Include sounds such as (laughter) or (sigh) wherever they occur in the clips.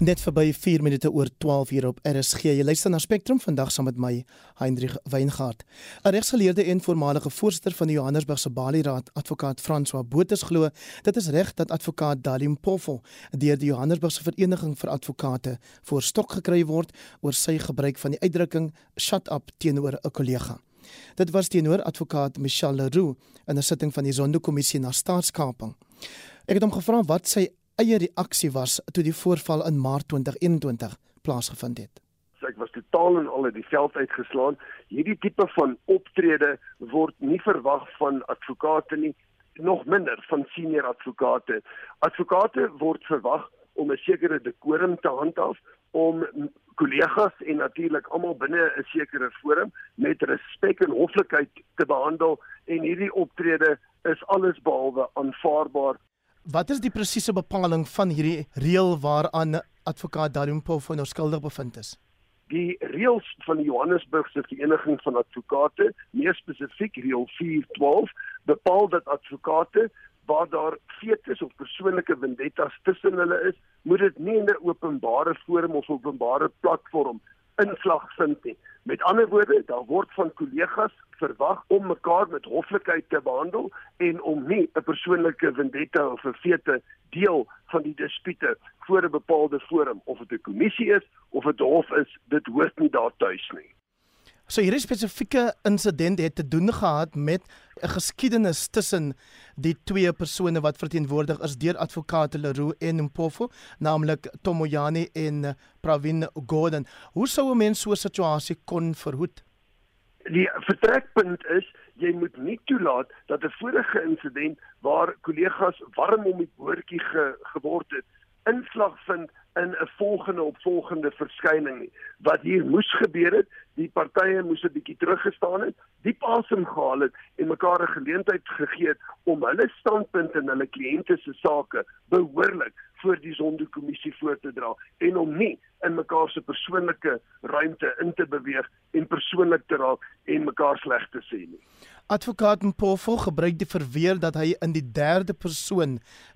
Net verby 4 minute oor 12 uur op RSG. Jy luister na Spectrum vandag saam met my Hendrik Weingart. 'n Regsgeleerde en voormalige voorsitter van die Johannesburgse Bali Raad, advokaat François Botha glo dit is reg dat advokaat Dalim Poffel deur die Johannesburgse Vereniging vir Advokate voor stok gekry word oor sy gebruik van die uitdrukking shut up teenoor 'n kollega. Dit was teenoor advokaat Michelle Leroux in 'n sitting van die Zondo-kommissie na staatskaping. Ek het hom gevra wat sy eie reaksie was toe die voorval in Maart 2021 plaasgevind het. So ek was totaal en al uit die veld uitgeslaan. Hierdie tipe van optrede word nie verwag van advokate nie, nog minder van senior advokate. Advokate word verwag om 'n sekere dekorum te handhaaf om kollegas en natuurlik almal binne 'n sekere forum met respek en hoflikheid te behandel en hierdie optrede is alles behalwe aanvaarbaar Wat is die presiese bepaling van hierdie reël waaraan advokaat Darumpo van nou skuldig bevind is? Die reëls van die Johannesburgse Vereniging van Advokate, meer spesifiek reël 412, bepaal dat advokate waar daar fetes of persoonlike vendettas tussen hulle is, moet dit nie in 'n openbare forum of openbare platform inslag vind nie. Met ander woorde, daar word van kollegas verwag om mekaar met hoflikheid te behandel en om nie 'n persoonlike vendetta of 'n fete deel van die dispute voor 'n bepaalde forum of dit 'n kommissie is of 'n hof is, dit hoort nie daar tuis nie. So hierdie spesifieke insident het te doen gehad met 'n geskiedenis tussen die twee persone wat verteenwoordig is deur advokate Leroux en Mpofu, naamlik Tomoyani en Pravin Gordhan. Hoe sou 'n mens so 'n situasie kon verhoed? Die vertrekpunt is jy moet nie toelaat dat 'n vorige insident waar kollegas warm om die boortjie ge, geword het, inslag vind in 'n volgende opvolgende verskyning nie. Wat hier moes gebeur het, die partye moes 'n bietjie teruggestaan het, diep asem gehaal het en mekaar 'n geleentheid gegee het om hulle standpunt in hulle kliënte se sake behoorlik voor die sondekommissie voor te dra en om nie in mekaar se persoonlike ruimte in te beweeg en persoonlik te raak en mekaar sleg te sê nie. Advokaat Mpofu gebruik die verweer dat hy in die derde persoon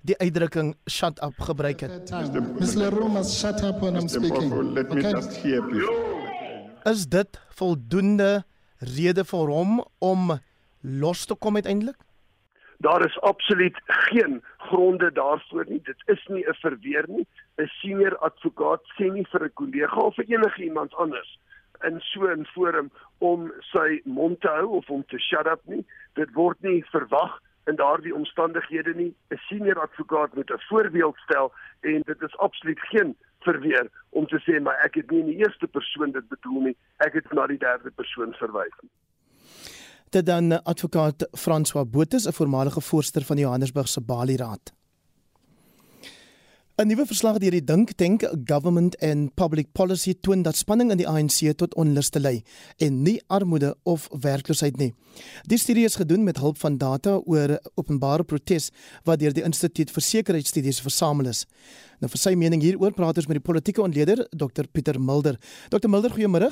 die uitdrukking shut up gebruik het. Ms. Leroux must shut up when I'm speaking. Let me just hear please. Is dit voldoende rede vir hom om los te kom uiteindelik? Daar is absoluut geen gronde daarvoor nie. Dit is nie 'n verweer nie. 'n Senior advokaat sê nie vir 'n kollega of vir enige iemand anders in so 'n forum om sy mond te hou of om te shut up nie. Dit word nie verwag in daardie omstandighede nie. 'n Senior advokaat moet 'n voorbeeld stel en dit is absoluut geen verweer om te sê maar ek het nie in die eerste persoon dit bedoel nie. Ek het na die derde persoon verwys. Dit dan advokaat François Botha, 'n voormalige voorsteur van die Johannesburgse Bali Raad. 'n Nuwe verslag deur die Dink Tank Government and Public Policy toon dat spanning in die ANC tot onlus te lei en nie armoede of werkloosheid nie. Die studie is gedoen met hulp van data oor openbare protes wat deur die Instituut vir Sekuriteitsstudies versamel is. Nou vir sy mening hieroor praat ons met die politieke ontleder Dr Pieter Mulder. Dr Mulder, goeiemôre.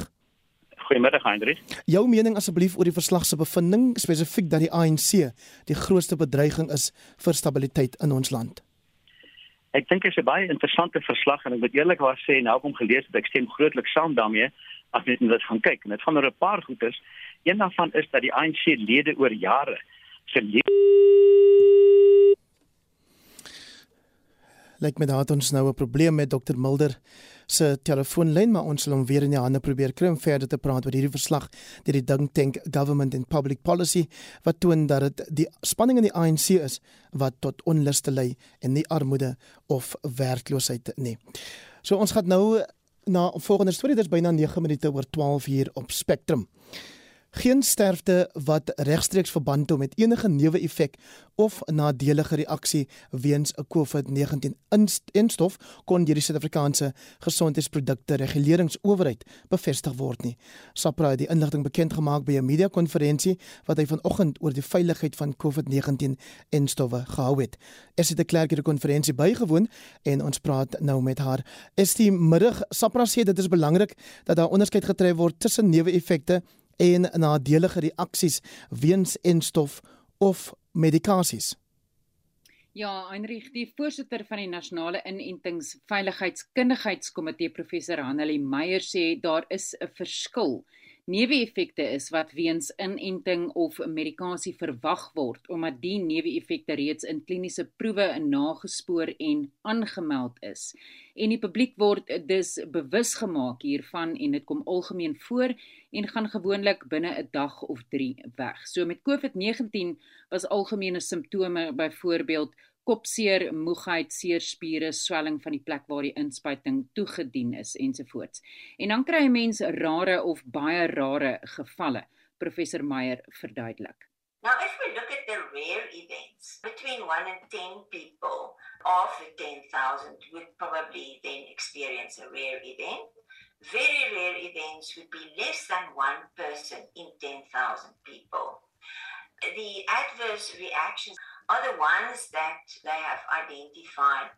Goeiemôre, Hendrik. Jou mening asseblief oor die verslag se bevinding spesifiek dat die ANC die grootste bedreiging is vir stabiliteit in ons land. Ek dink dit is 'n baie interessante verslag en ek moet eerlikwaar sê nou kom gelees dat ek stem grootliks saam daarmee as net net gaan kyk. Net van oor 'n paar goeders. Een daarvan is dat die ANC lede oor jare se Lyk my daar het ons nou 'n probleem met Dr Mulder se telefoonlyn, maar ons sal hom weer in die hande probeer kry om verder te praat oor hierdie verslag deur die Dink Tank Government and Public Policy wat toon dat dit die spanning in die ANC is wat tot onluste lei en nie armoede of werkloosheid nie. So ons gaan nou na volgende storie, dit is byna 9 minute oor 12 uur op Spectrum. Geen sterfte wat regstreeks verband hou met enige neeweffek of nadelige reaksie weens 'n COVID-19 instof kon deur die Suid-Afrikaanse Gesondheidsprodukte Reguleringsowerheid bevestig word nie. SAPRA het die inligting bekend gemaak by 'n media-konferensie wat hy vanoggend oor die veiligheid van COVID-19 instowwe gehou het. Es het 'n klerk hierdie konferensie bygewoon en ons praat nou met haar. Is die middag SAPRA sê dit is belangrik dat daar onderskeid getref word tussen neeweffekte en nadelige reaksies weens enstof of medikasies. Ja, Heinrich, die voorsitter van die Nasionale Inentingsveiligheidskundigheidskomitee professor Hanelie Meyer sê daar is 'n verskil neeweffekte is wat weens inenting of medikasie verwag word omdat die neeweffekte reeds in kliniese proewe nagespoor en aangemeld is. En die publiek word dus bewus gemaak hiervan en dit kom algemeen voor en gaan gewoonlik binne 'n dag of 3 weg. So met COVID-19 was algemene simptome byvoorbeeld kopseer, moegheid, seer spiere, swelling van die plek waar die inspuiting toegedien is ensovoorts. En dan kry 'n mens rare of baie rare gevalle. Professor Meyer verduidelik. Now if we look at the rare events, between 1 and 10 people of the 10,000 would probably then experience a rare event. Very rare events would be less than one person in 10,000 people. The adverse reactions are the ones that they have identified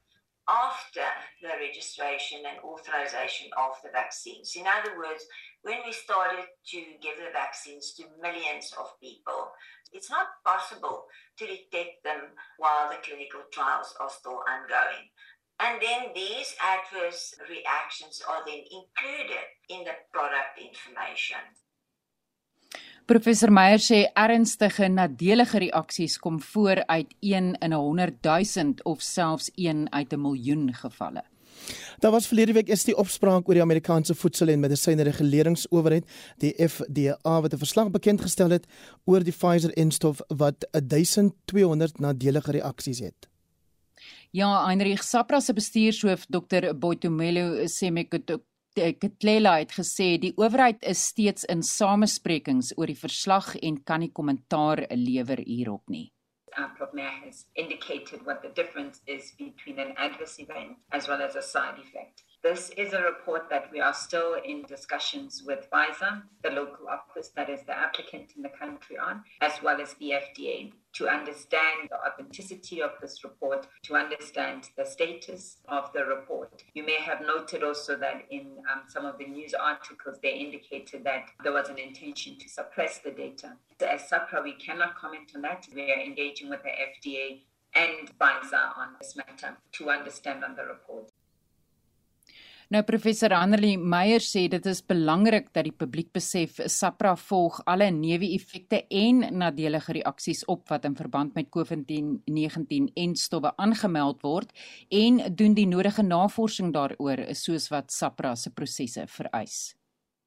after the registration and authorization of the vaccines. In other words, when we started to give the vaccines to millions of people, it's not possible to detect them while the clinical trials are still ongoing. And then these adverse reactions are then included in the product information. Professor Meyer sê ernstige nadelige reaksies kom voor uit 1 in 'n 100 000 of selfs 1 uit 'n miljoen gevalle. Daar was verlede week is die opspraak oor die Amerikaanse voedsel- en medisynereguleringsowerheid, die FDA wat 'n verslag bekend gestel het oor die Pfizer-enstof wat 1200 nadelige reaksies het. Ja, Heinrich Sapra se bestuurshoof Dr. Boitumelo sê Ketlela het gesê die owerheid is steeds in samesprekings oor die verslag en kan nie kommentaar lewer hierop nie. Prof Mayer has indicated what the difference is between an adverse event as well as a side effect. This is a report that we are still in discussions with Pfizer, the local office that is the applicant in the country on, as well as the FDA, to understand the authenticity of this report, to understand the status of the report. You may have noted also that in um, some of the news articles, they indicated that there was an intention to suppress the data. As SAPRA, we cannot comment on that. We are engaging with the FDA and Pfizer on this matter to understand on the report. Nou professor Annelie Meyer sê dit is belangrik dat die publiek besef SAPRA volg alle neeweffekte en nadelige reaksies op wat in verband met COVID-19 en stowwe aangemeld word en doen die nodige navorsing daaroor soos wat SAPRA se prosesse vereis.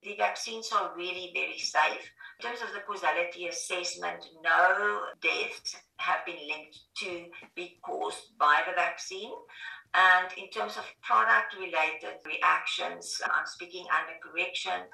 The vaccines are really very safe. In terms of the causality assessment, no deaths have been linked to be caused by the vaccine. And in terms of product related reactions, I'm speaking under correction.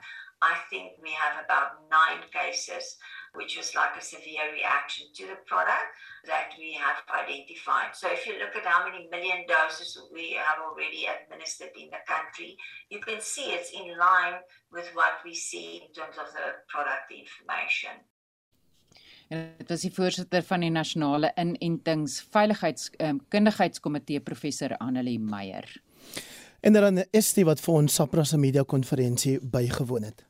I think we have about nine cases, which was like a severe reaction to the product that we have identified. So if you look at how many million doses we have already administered in the country, you can see it's in line with what we see in terms of the product information. En dit was die voorsitter van die nasionale inentings veiligheidskundigheidskomitee um, professor Annelie Meyer. En dan is dit wat vir ons SAPRA se media konferensie bygewoon het.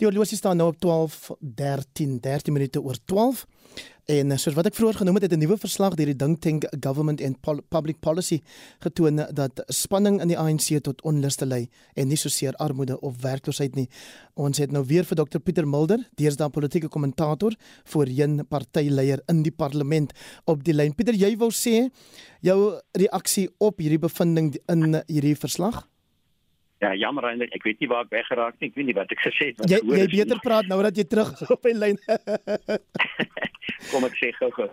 Die horlosie staan nou op 12:13, 13 minute oor 12. En soos wat ek vroeër genoem het, het 'n nuwe verslag deur die Dink Tank Government and Pol Public Policy getoon dat spanning in die ANC tot onluste lei en nie soseer armoede of werkloosheid nie. Ons het nou weer vir Dr Pieter Mulder, deesdae politieke kommentator, voorheen partyleier in die parlement op die lyn. Pieter, jy wou sê jou reaksie op hierdie bevinding in hierdie verslag? Ja, jammer eintlik, ek weet nie waar ek weggeraak nie. Ek weet nie wat ek gesê het wat jy, jy beter nie. praat nou dat jy terug op die lyn. (laughs) Kom ek sê gou-gou.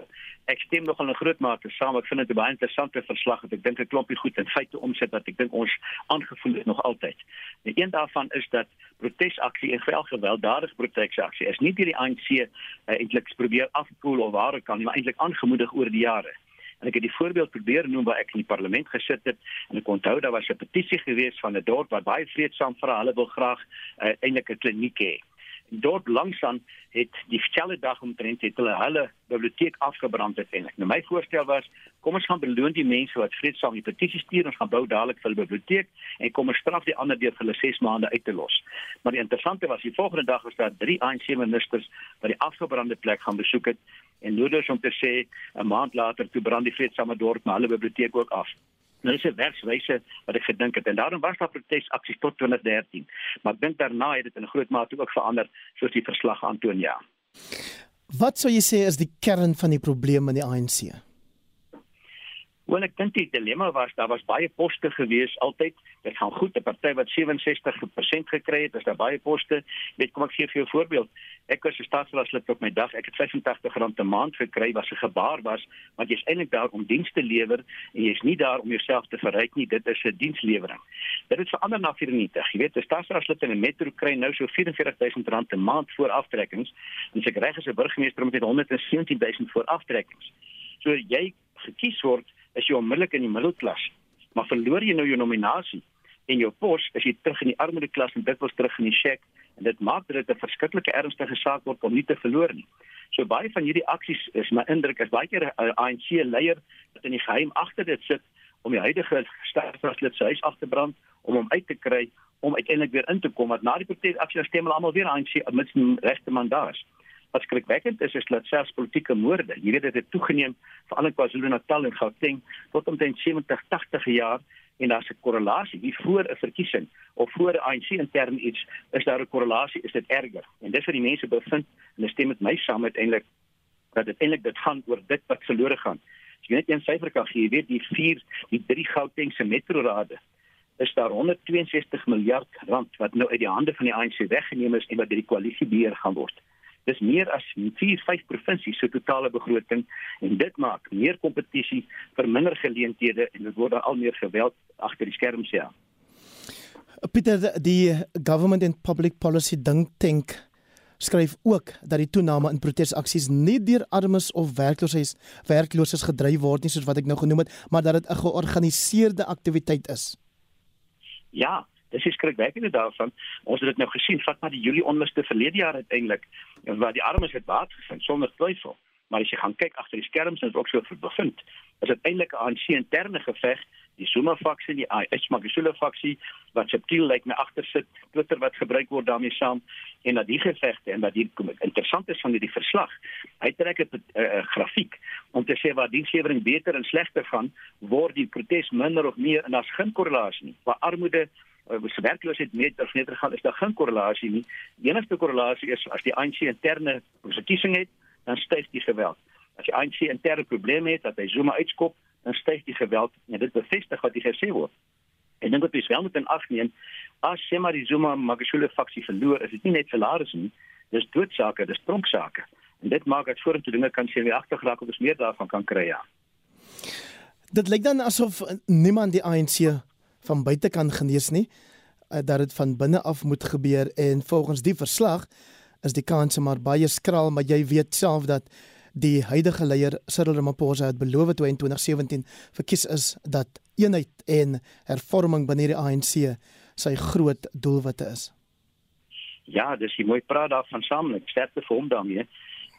Ek stem nog in groot mate saam. Ek vind dit 'n baie interessante verslag. Ek dink 'n klompie goed in feite omset wat ek dink ons aangevoel het nog altyd. Die een daarvan is dat protesaksie en wel gewelddadige protesaksie is nie deur die ANC uh, eintlik probeer afkoel of waar kan nie, maar eintlik aangemoedig oor die jare. En ek het die voorbeeld probeer noem waar ek in die parlement gesit het en ek onthou daar was 'n petisie gewees van 'n dorp wat baie vreedsaam vra hulle wil graag uh, eintlik 'n kliniek hê. Dort langsaan het die selle dag omtrent het hulle hulle biblioteek afgebrand uiteindelik. Nou my voorstel was, kom ons gaan beloon die mense wat vreedsaam die petisie stuur, ons gaan bou dadelik vir die biblioteek en kom ons straf die ander deur vir hulle 6 maande uit te los. Maar die interessante was die volgende dag was daar drie ANC ministers wat die afgebrande plek gaan besoek het en nooders om te sê 'n maand later toe brand die vreedsame dorp maar hulle biblioteek ook af. Nou dis 'n werkswyse wat ek gedink het en daarom was daar protesaksies tot 2013. Maar ek dink daarna het dit in groot mate ook verander soos die verslag aantoon ja. Wat sou jy sê is die kern van die probleem in die ANC? Wel ek dink die dilemma was daar was baie poste gewees altyd. Dit gaan goed, 'n party wat 67% gekry het, is daar baie poste. Weet kom ek gee vir jou 'n voorbeeld. Ek was 'n staatsraadslid op my dag. Ek het R85 'n maand gekry wat 'n gebaar was, want jy's eintlik daar om diens te lewer en jy's nie daar om jouself te verryk nie. Dit is 'n dienslewering. Dit het verander na 94. Jy weet, 'n staatsraadslid in 'n metro kry nou so R44000 'n maand voor aftrekkings. En as ek reg is, 'n burgemeester met 117000 voor aftrekkings. So jy gekies word is jy onmiddellik in die middelklas. Maar verloor jy nou jou nominasie en jou pos, is jy terug in die armoede klas en dit was terug in die shack en dit maak dit 'n verskriklike ernstige saak word om nie te verloor nie. So baie van hierdie aksies is my indruk is baie keer 'n ANC leier wat in die geheim agter dit sit om die huidige staatsraadslid se huis af te brand om hom uit te kry om uiteindelik weer in te kom want na die protesaksie stem hulle almal weer ANC met 'n regte mandaat wat skrikwekkend is is dat selfs politieke moorde, jy weet dit het toegeneem veral in KwaZulu-Natal en Gauteng tot omtrent 70 80 jaar en daar's 'n korrelasie hier voor 'n verkiesing of voor 'n ANC intern iets is daar 'n korrelasie is dit erger en dis wat die mense bevind en hulle stem met my saam uiteindelik dat dit eintlik dit gaan oor dit wat verlore gaan. As jy net een syfer kan gee, jy weet die vier die drie Gautengse metrorade is daar 162 miljard rand wat nou uit die hande van die ANC weggeneem is en wat deur die koalisie beheer gaan word. Dis meer as 4, 5 provinsies se totale begroting en dit maak meer kompetisie vir minder geleenthede en dit word al meer geweld agter die skerms ja. Pieter die government and public policy dink tank skryf ook dat die toename in protesaksies nie deur armes of werklooses werklooses gedryf word nie soos wat ek nou genoem het, maar dat dit 'n georganiseerde aktiwiteit is. Ja, dis is skrikwekkend daarvan. Ons het dit nou gesien vat maar die Julie onluste verlede jaar uiteindelik waar die armes het baat gevind sonder twyfel. Maar as jy gaan kyk agter die skerms en dit ook so bevind, is dit eintlik 'n ANC interne geveg, die Zuma faksie, die Ismagashule faksie wat subtiel lyk my agter sit, Twitter wat gebruik word daarmee saam en dat die gevegte en wat hier kom interessant is van hierdie verslag. Hy trek 'n uh, grafiek om te sê waar dienslewering beter en slegter gaan, word die protes minder of meer en daar's geen korrelasie nie. Waar armoede uh, se werkloosheid met of net gaan is daar geen korrelasie nie. Die enigste korrelasie is as die ANC interne verkiesing het, dan styg die geweld. As die ANC interne probleme het dat hy Zuma uitskop, dan styg die geweld en dit bevestig wat hy gesê word. En dink wat jy wel moet in ag neem, as jy maar die Zuma Magashule faksie verloor, is dit nie net salaris nie, dis doodsake, dis tronksake. En dit maak dat vorentoe dinge kan sien wie agtergeraak of ons meer daarvan kan kry ja. Dit lyk dan asof niemand die ANC van buite kan genees nie uh, dat dit van binne af moet gebeur en volgens die verslag is die kanse maar baie skraal maar jy weet self dat die huidige leier Cyril Ramaphosa het beloof toe in 2017 verkies is dat eenheid en hervorming binne die ANC sy groot doelwitte is. Ja, dis jy mooi praat daarvan saamlik. Sterkte vir hom daarmee.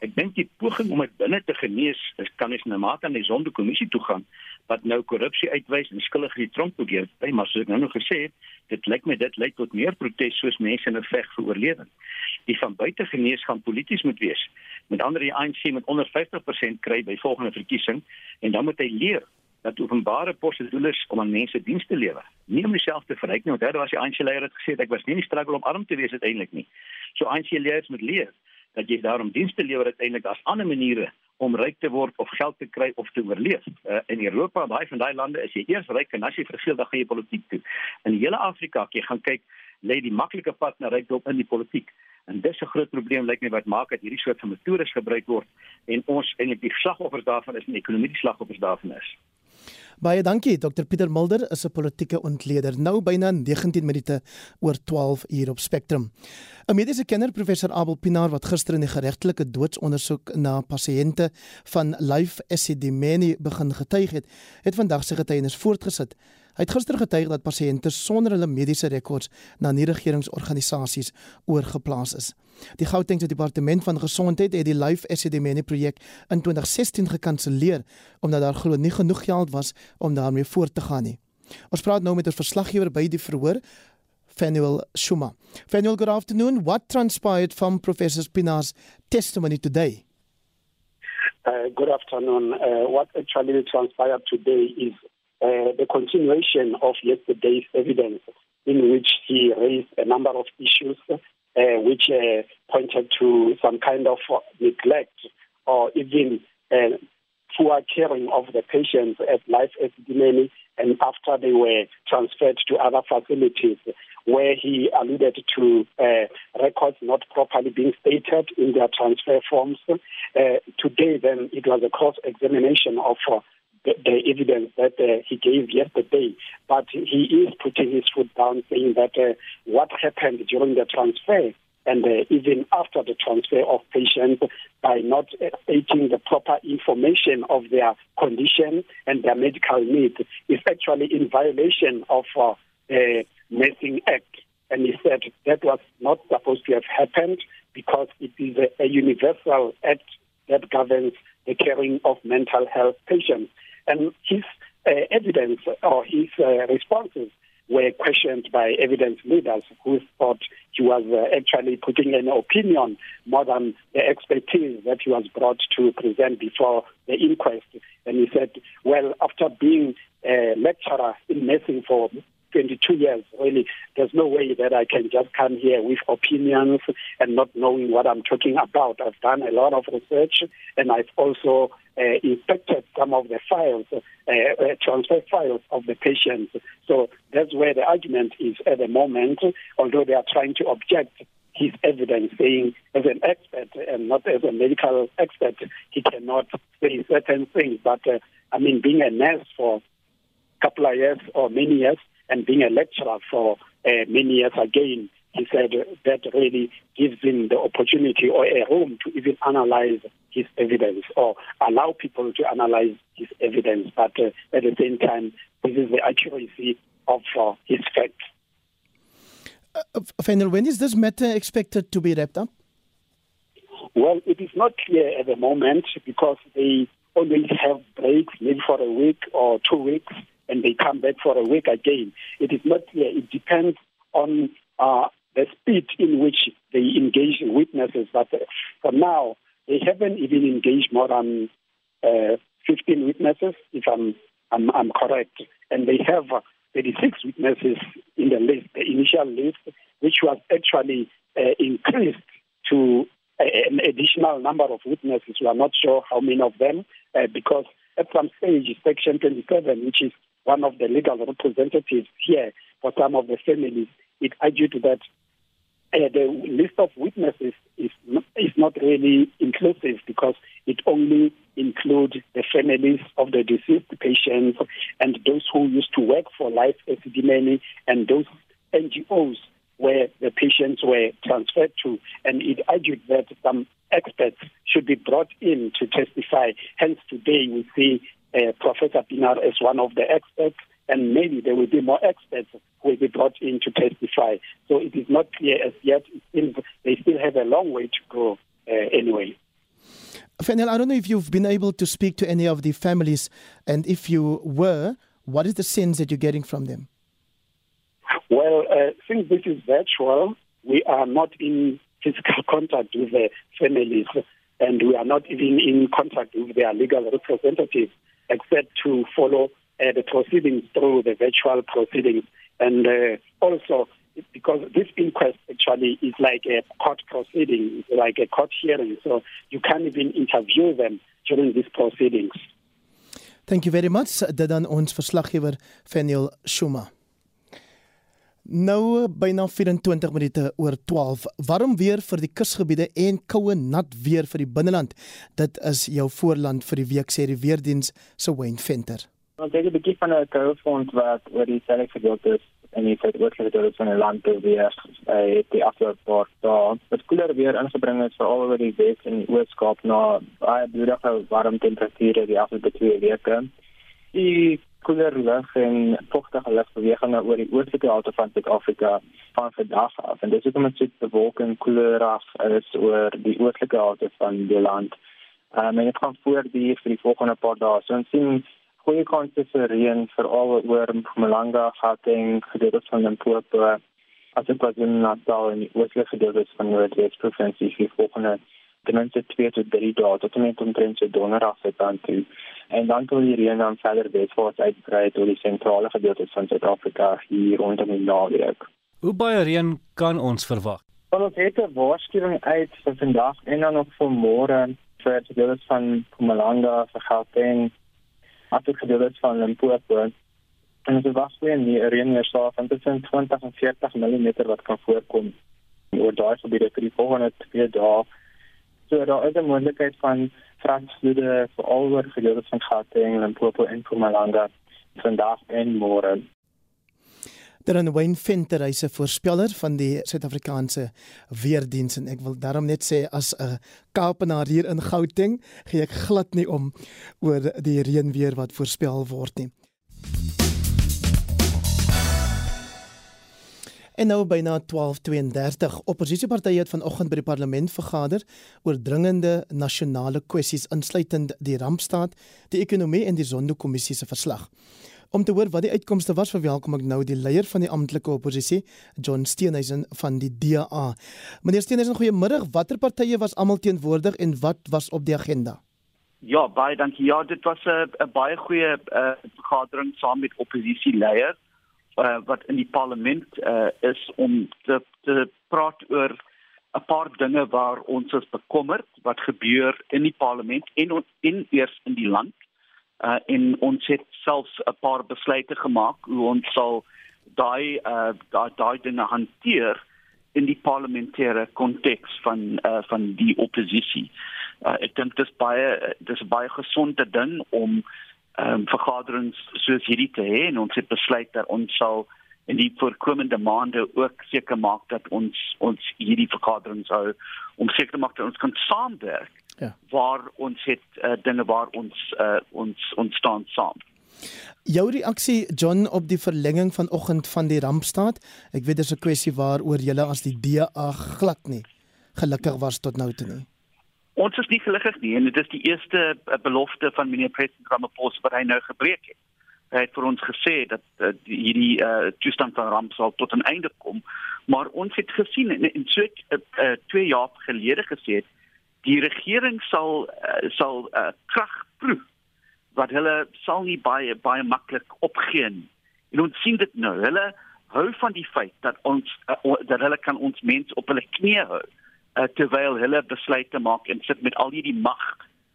Ek dink die poging om dit binne te genees, is kan eens na mate aan die sondekommissie toe gaan wat nou korrupsie uitwys en skuldige die tronk probeer by maar soos ek nou nog gesê het dit lyk my dit lei tot meer protes soos mense in 'n veg vir oorlewing. Die van buite genees gaan polities moet wees. Met ander die ANC met onder 50% kry by volgende verkiesing en dan moet hy leer dat openbare poste doel is om aan mense diens te lewer. Nie om jouself te verryk nie want dit was die ANC leier het gesê ek was nie in die struggle om arm te wees uiteindelik nie. So ANC leiers moet leer dat jy daarom dienste lewer uiteindelik. As ander maniere om ryk te word of geld te kry of te oorleef. Uh, in Europa, baie van daai lande is jy eers ryk en as jy vergeel dan gaan jy politiek toe. In die hele Afrika, as jy gaan kyk, lê die maklike pad na rykdom in die politiek. En dis 'n groot probleem lyk my wat maak dat hierdie soort van metodes gebruik word en ons eintlik die slagoffers daarvan is en die ekonomie die slagoffers daarvan is. Baie dankie Dr Pieter Mulder is 'n politieke ontleder nou byna 19 minute oor 12 uur op Spectrum. 'n Mediese kenner professor Abel Pinaar wat gister in die geregtelike doodsondersoek na pasiënte van Life Acidemeni begin getuig het, het vandag sy getuienis voortgesit. Hy het gister getuig dat pasiënte sonder hulle mediese rekords na nie-regeringsorganisasies oorgeplaas is. Die Gautengse Departement van Gesondheid het die Life Esidimeni projek in 2016 gekanselleer omdat daar glo nie genoeg geld was om daarmee voort te gaan nie. Ons praat nou met 'n verslaggewer by die verhoor, Fanuel Shuma. Fanuel, good afternoon. What transpired from Professor Spina's testimony today? Uh, good afternoon. Uh, what actually transpired today is uh, the continuation of yesterday's evidence in which he raised a number of issues uh, which uh, pointed to some kind of neglect or even uh, poor caring of the patients at Life Epidemic and after they were transferred to other facilities where he alluded to uh, records not properly being stated in their transfer forms. Uh, today, then, it was a cross examination of uh, the, the, evidence that uh, he gave yesterday. But he is putting his foot down, saying that uh, what happened during the transfer and uh, even after the transfer of patients by not stating the proper information of their condition and their medical needs is actually in violation of uh, the Nursing Act. And he said that was not supposed to have happened because it is a, a universal act that governs the caring of mental health patients. And his uh, evidence or his uh, responses were questioned by evidence leaders who thought he was uh, actually putting an opinion more than the expertise that he was brought to present before the inquest. And he said, well, after being a lecturer in nursing for 22 years, really, there's no way that I can just come here with opinions and not knowing what I'm talking about. I've done a lot of research and I've also uh, inspected some of the files, uh, uh, transfer files of the patients. So that's where the argument is at the moment, although they are trying to object his evidence saying as an expert and not as a medical expert, he cannot say certain things. But uh, I mean, being a nurse for a couple of years or many years, and being a lecturer for uh, many years again, he said that really gives him the opportunity or a room to even analyze his evidence or allow people to analyze his evidence. But uh, at the same time, this is the accuracy of uh, his facts. Uh, Final, when is this matter expected to be wrapped up? Well, it is not clear at the moment because they always have breaks, maybe for a week or two weeks and they come back for a week again. It is not clear. It depends on uh, the speed in which they engage witnesses. But uh, for now, they haven't even engaged more than uh, 15 witnesses, if I'm, I'm, I'm correct. And they have 36 witnesses in the list, the initial list, which was actually uh, increased to an additional number of witnesses. We are not sure how many of them, uh, because at some stage, Section 27, which is one of the legal representatives here for some of the families, it argued that uh, the list of witnesses is not, is not really inclusive because it only includes the families of the deceased patients and those who used to work for Life Esidimeni and those NGOs where the patients were transferred to. And it argued that some experts should be brought in to testify. Hence, today we see uh, Professor Pinar as one of the experts, and maybe there will be more experts who will be brought in to testify. So it is not clear as yet. they still have a long way to go uh, anyway. Fennel, I don't know if you've been able to speak to any of the families, and if you were, what is the sense that you're getting from them? Well, uh, since this is virtual, we are not in physical contact with the families, and we are not even in contact with their legal representatives except to follow uh, the proceedings through the virtual proceedings. And uh, also, because this inquest actually is like a court proceeding, like a court hearing, so you can't even interview them during these proceedings. Thank you very much. Dit ons verslaggewer Faniel. Nou byna 24 minute oor 12. Warm weer vir die kusgebiede en koue nat weer vir die binneland. Dit is jou voorland vir die week sê die weerdiens se Wayne Venter. Ons het 'n bietjie van 'n koue front wat oor die suidelike gedeeltes en die suidoostelike gedeeltes van die land beweeg by die afgelope paar dae. Dit koeler weer ingebring het veral oor die Wes en die Oos-Kaap na baie bloedige warm temperature die afgelope 2 weke. Die koeler lug en vochtige lugbewegings oor die oostelike helfte van Suid-Afrika van vandag af. En dis hoekom dit so bewolking koeler af is oor die oostelike helfte van die land. Um, en dit gaan voortduur vir die volgende paar dae. So ons sien goeie kanse vir reën veral oor Mpumalanga, Gauteng, gedeeltes van Limpopo, asook KwaZulu-Natal en die oostelike gedeeltes van Noordwes provinsie vir volgende ten minste 2 tot 3 dae tot en met omtrent so donderdag se kant toe. En dan kan die reën dan verder weswaarts uitbrei tot die sentrale gedeeltes van Suid-Afrika hier rondom die naweek. Hoe baie reën kan ons verwag? Wel, ons het 'n waarskuwing uit vir vandag en dan ook vir môre vir die gedeeltes van Mpumalanga, vir Gauteng, asook gedeeltes van Limpopo. En dit was weer nie reën meer staan van tussen 20 en 40 mm wat kan voorkom oor daai gebiede vir die volgende 2 dae. So daar is 'n moontlikheid van Fransvloede veral oor gedeeltes van Gauteng, Limpopo en Mpumalanga vandag en môre. Dan Wayne Venter, hy's 'n voorspeller van die Suid-Afrikaanse weerdiens en ek wil daarom net sê as 'n Kaapenaar hier in Gauteng, gee ek glad nie om oor die reënweer wat voorspel word nie. En nou byna 12:32 oppositiepartye het vanoggend by die parlement vergader oor dringende nasionale kwessies insluitend die rampstaat, die ekonomie en die Zondo-kommissie se verslag. Om te hoor wat die uitkomste was, verwelkom ek nou die leier van die amptelike oppositie, John Steenhuisen van die DA. Meneer Steenhuisen, goeiemiddag. Watter partye was almal teenwoordig en wat was op die agenda? Ja, baie dankie. Ja, dit was 'n baie goeie uh, vergadering saam met oppositieleiers uh, wat in die parlement uh, is om te te praat oor 'n paar dinge waar ons is bekommerd wat gebeur in die parlement en in eers in die land uh, en ons het selfs 'n paar besluite gemaak hoe ons sal daai uh, daai daai dinge hanteer in die parlementêre konteks van uh, van die oppositie. Uh, ek dink dit is baie dis 'n baie gesonde ding om ehm um, vergaderings soos hierdie te hê en ons het besluit dat ons sal in die voorkomende maande ook seker maak dat ons ons hierdie vergaderings hou om seker te maak dat ons kan saamwerk ja. waar ons het uh, dinge waar ons uh, ons ons staan saam. Jou reaksie John op die verlenging vanoggend van die rampstaat. Ek weet dis 'n kwessie waaroor julle as die DA glad nie gelukkig was tot nou toe nie. Ons is nie gelukkig nie en dit is die eerste uh, belofte van meneer president Ramaphosa wat hy nou gebreek het. Hy het vir ons gesê dat uh, hierdie uh, toestand van ramp sal tot 'n einde kom, maar ons het gesien en, en so uh, 2 jaar gelede gesê het die regering sal uh, sal uh, krag proef wat hulle sal nie baie baie maklik opgee nie. En ons sien dit nou. Hulle hou van die feit dat ons uh, dat hulle kan ons mense op hulle knieë hou uh, terwyl hulle besluite maak en sit met al hierdie mag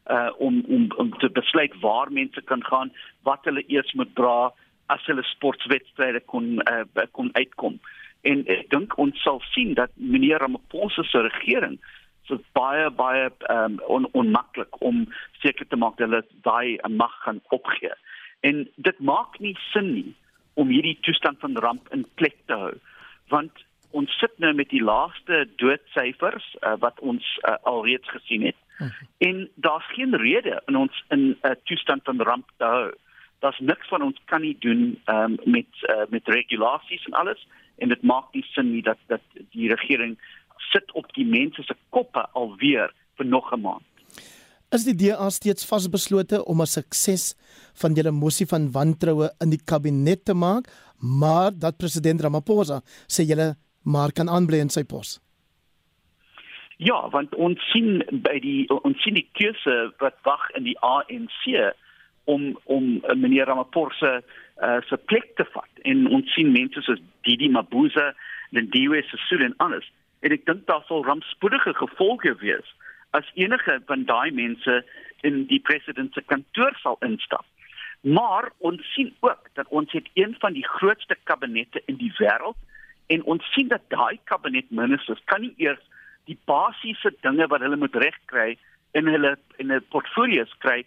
uh, om om om te besluit waar mense kan gaan, wat hulle eers moet dra as hulle sportwedstryde kon uh, kon uitkom. En ek dink ons sal sien dat meneer Ramaphosa se regering so baie baie um, on, onmaklik om seker te maak dat hulle daai mag gaan opgee. En dit maak nie sin nie om hierdie toestand van ramp in plek te hou want ons sit nou met die laaste doodsyfers uh, wat ons uh, alreeds gesien het okay. Mhm. en daar's geen rede in ons in 'n uh, toestand van ramp te hou. Daar's niks van ons kan nie doen um, met uh, met regulasies en alles en dit maak nie sin nie dat dat die regering sit op die mense se koppe alweer vir nog 'n maand. Is die DA steeds vasbeslote om 'n sukses van julle mosie van wantroue in die kabinet te maak, maar dat president Ramaphosa sê julle maar kan aanbly in sy pos? Ja, want ons sien by die ons sien die keuse wat wag in die ANC om om meneer Ramaphosa uh, se plek te vat en ons sien mense soos Didi Mabuza, Lindiwe Sisulu en anders en ek dink daar sal rampspoedige gevolge wees as enige van daai mense in die president se kantoor sal instap. Maar ons sien ook dat ons het een van die grootste kabinette in die wêreld en ons sien dat daai kabinetministers kan nie eers die basiese dinge wat hulle moet regkry in hulle in 'n portfolios kry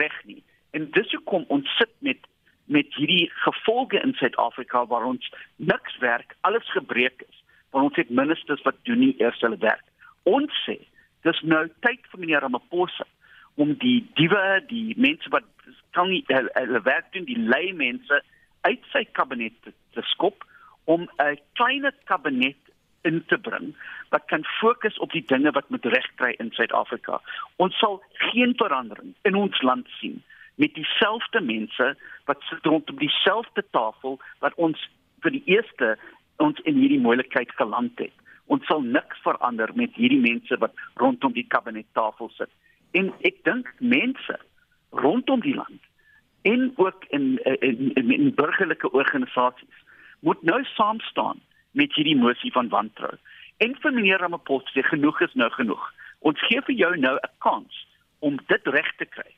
reg nie. En dis hoekom ons sit met met hierdie gevolge in Suid-Afrika waar ons niks werk, alles gebreek is want ons het ministers wat doen nie eers hulle werk. Ons sê dis nou tyd vir meneer Ramaphosa om die diewe, die mense wat kan nie hulle werk doen, die lei mense uit sy kabinet te, te skop om 'n klein kabinet in te bring wat kan fokus op die dinge wat moet regkry in Suid-Afrika. Ons sal geen verandering in ons land sien met dieselfde mense wat sit rondom dieselfde tafel wat ons vir die eerste ons in hierdie moeilikheid geland het. Ons sal niks verander met hierdie mense wat rondom die kabinettafel sit. En ek dink mense rondom die land en ook in in, in, in burgerlike organisasies moet nou saam staan met hierdie mosie van wantrou. En vir meneer Ramaphosa sê genoeg is nou genoeg. Ons gee vir jou nou 'n kans om dit reg te kry.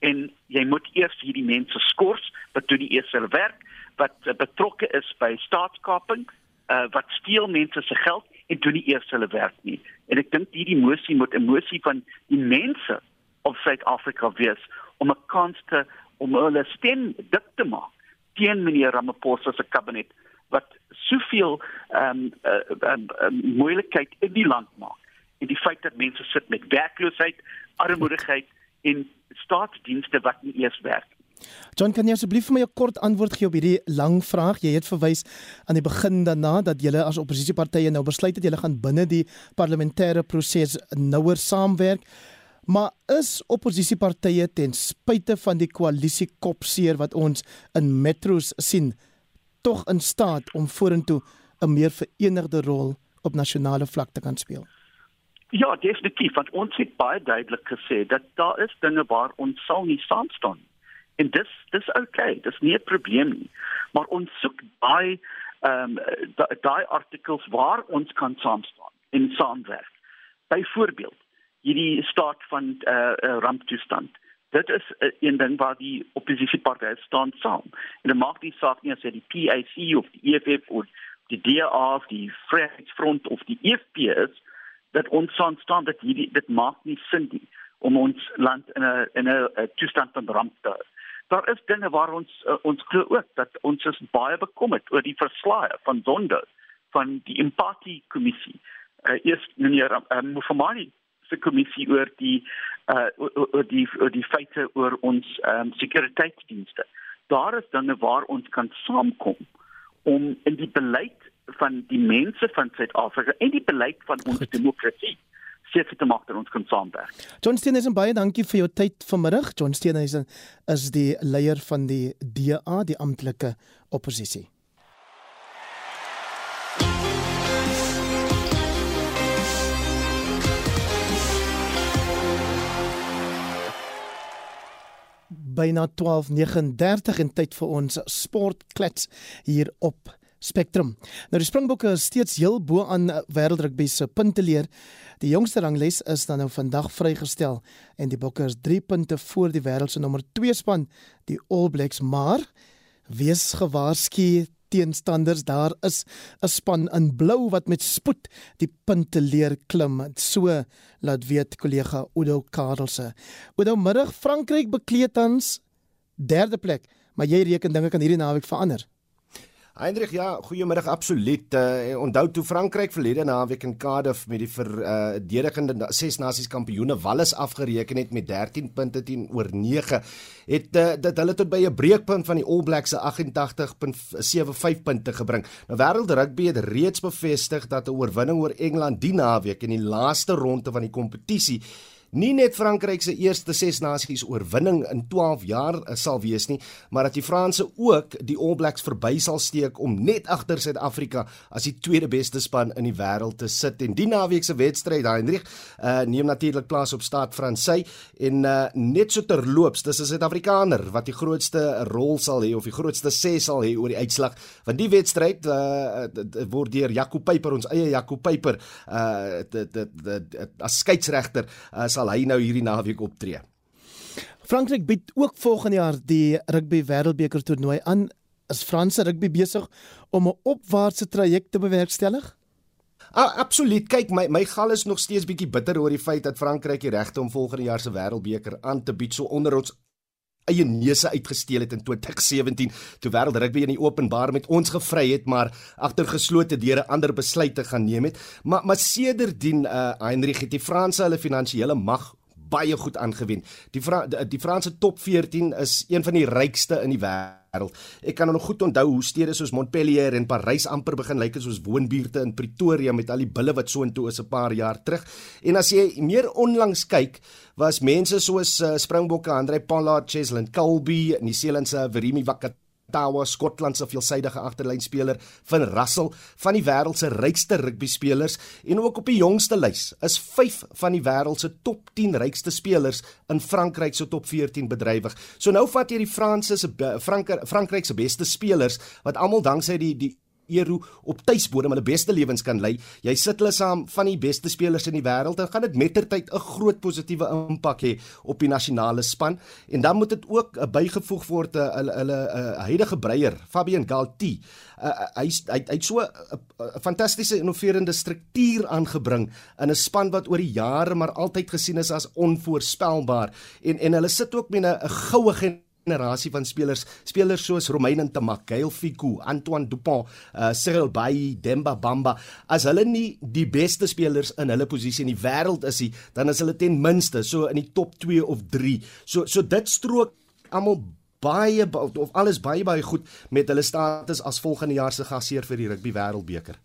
En jy moet eers hierdie mense skors wat doen die eerste werk wat uh, betrokke is by staatskaping, uh, wat steel mense se geld en doen die eerste hulle werk nie. En ek dink hierdie mosie moet 'n mosie van die mense op Suid-Afrika wees om 'n kans te om hulle stem dik te maak teen meneer Ramaphosa se kabinet wat soveel ehm um, uh, um, um, moeilikheid in die land maak. En die feit dat mense sit met werkloosheid, armoedigheid en staatsdienste wat nie eers werk. John, kan jy asseblief vir my 'n kort antwoord gee op hierdie lang vraag? Jy het verwys aan die begin daarna dat julle as oppositiepartye nou besluit het julle gaan binne die parlementêre proses nouer saamwerk. Maar is oppositiepartye ten spyte van die koalisie kopseer wat ons in metros sien tog in staat om vorentoe 'n meer verenigde rol op nasionale vlak te kan speel? Ja, definitief, want ons het baie duidelik gesê dat daar is dinge waar ons sal nie saam staan. En dis dis okay, dis nie 'n probleem nie. Maar ons soek daai ehm um, daai artikels waar ons kan saam staan in saamwerk. Byvoorbeeld, hierdie staat van eh uh, ramptoestand dit is uh, een ding waar die oppositiepartye staan saam. En dit maak nie saak nie as dit die PAC of die EFF of die DA of die Vryheidsfront of die EFF is dat ons staan dat hierdie dit maak nie sin nie om ons land in 'n in 'n toestand van ramp te hou. Daar is dinge waar ons uh, ons glo ook dat ons is baie bekommerd oor die verslae van Zondo van die empatie kommissie. Uh, eers meneer uh, Mufamani se kommissie oor die uh oor die oor die feite oor ons ehm um, sekuriteitsdienste. Daar is dinge waar ons kan saamkom om in die beleid van die mense van Suid-Afrika en die beleid van ons Goed. demokrasie seker te maak dat ons kan saamwerk. John Steenhuisen baie dankie vir jou tyd vanmiddag. John Steenhuisen is die leier van die DA, die amptelike oppositie. Byna 12:39 en tyd vir ons sportklets hier op Spectrum. Nou die Springbokke is steeds heel bo aan wêreldrugby se punteleer. Die jongste rangles is dan nou vandag vrygestel en die Bokke is 3 punte voor die wêreld se nommer 2 span, die All Blacks, maar wees gewaarsku teenstanders daar is 'n span in blou wat met spoed die punte leer klim. So laat weet kollega Udo Karelse. Udo middag Frankryk bekleed tans derde plek maar jy reken dinge kan hierdie naweek verander Hendrik, ja, goeiemiddag absoluut. Uh, onthou toe Frankryk verlede naweek in Cardiff met die verdedigende uh, ses nasies kampioene Wallis afgereken het met 13 punte teenoor 9, het uh, dit hulle tot by 'n breekpunt van die All Blacks se 88.75 punte gebring. Nou Wêreld Rugby het reeds bevestig dat 'n oorwinning oor Engeland die naweek in die laaste ronde van die kompetisie nie net Frankryk se eerste ses nasies oorwinning in 12 jaar eh, sal wees nie, maar dat die Franse ook die All Blacks verby sal steek om net agter Suid-Afrika as die tweede beste span in die wêreld te sit. En die naweek se wedstryd, Hendrik, uh, neem natuurlik plaas op Stad Fransy en uh, net so terloops, dis 'n Suid-Afrikaner wat die grootste rol sal hê of die grootste sê sal hê oor die uitslag. Want die wedstryd uh, word deur Jaco Peyper, ons eie Jaco Peyper, uh, as skeieregter uh, sal hy nou hierdie naweek optree. Frankryk bied ook volgende jaar die rugby wêreldbeker toernooi aan. Is Franse rugby besig om 'n opwaartse traject te bewerkstellig? Ah, absoluut. Kyk, my my gal is nog steeds bietjie bitter oor die feit dat Frankryk die regte om volgende jaar se wêreldbeker aan te bied so onder ons eie neuse uitgesteel het in 2017 toe wêreld rugby in die openbaar met ons gevry het maar agter geslote deure ander besluite gaan neem het maar maar sedertdien uh, Heinrich het die Franse hulle finansiële mag baie goed aangewend. Die Fra die, die Franse top 14 is een van die rykste in die wêreld. Ek kan nog goed onthou hoe stede soos Montpellier en Parys amper begin lyk like soos woonbuurte in Pretoria met al die bulle wat so intoe is 'n paar jaar terug. En as jy meer onlangs kyk, was mense soos uh, Springbokke Andre Pollard, Cheslin Colby, Nieu-Seeland se Verimi Wakata Tawa Skotland se veelsidige agterlynspeler van Russell van die wêreld se rykste rugby spelers en ook op die jongste lys is 5 van die wêreld se top 10 rykste spelers in Frankryk se top 14 bedrywig. So nou vat jy die Franse se Frank Frankryk se beste spelers wat almal danksy die die Eru op tuisbodem hulle beste lewens kan lei. Jy sit hulle saam van die beste spelers in die wêreld en gaan dit mettertyd 'n groot positiewe impak hê op die nasionale span. En dan moet dit ook uh, bygevoeg word uh, hulle hulle uh, huidige breier, Fabien Galti. Uh, hy hy hy het so 'n uh, uh, fantastiese innoverende struktuur aangebring in 'n span wat oor die jare maar altyd gesien is as onvoorspelbaar. En en hulle sit ook met 'n goue generasie van spelers, spelers soos Romain Ntamak, Gail Fiku, Antoine Dupont, uh, Cyril Bayi, Demba Bamba, as hulle nie die beste spelers in hulle posisie in die wêreld is nie, dan is hulle ten minste so in die top 2 of 3. So so dit strook almal baie of alles baie baie goed met hulle status as volgende jaar se gasheer vir die rugby wêreldbeker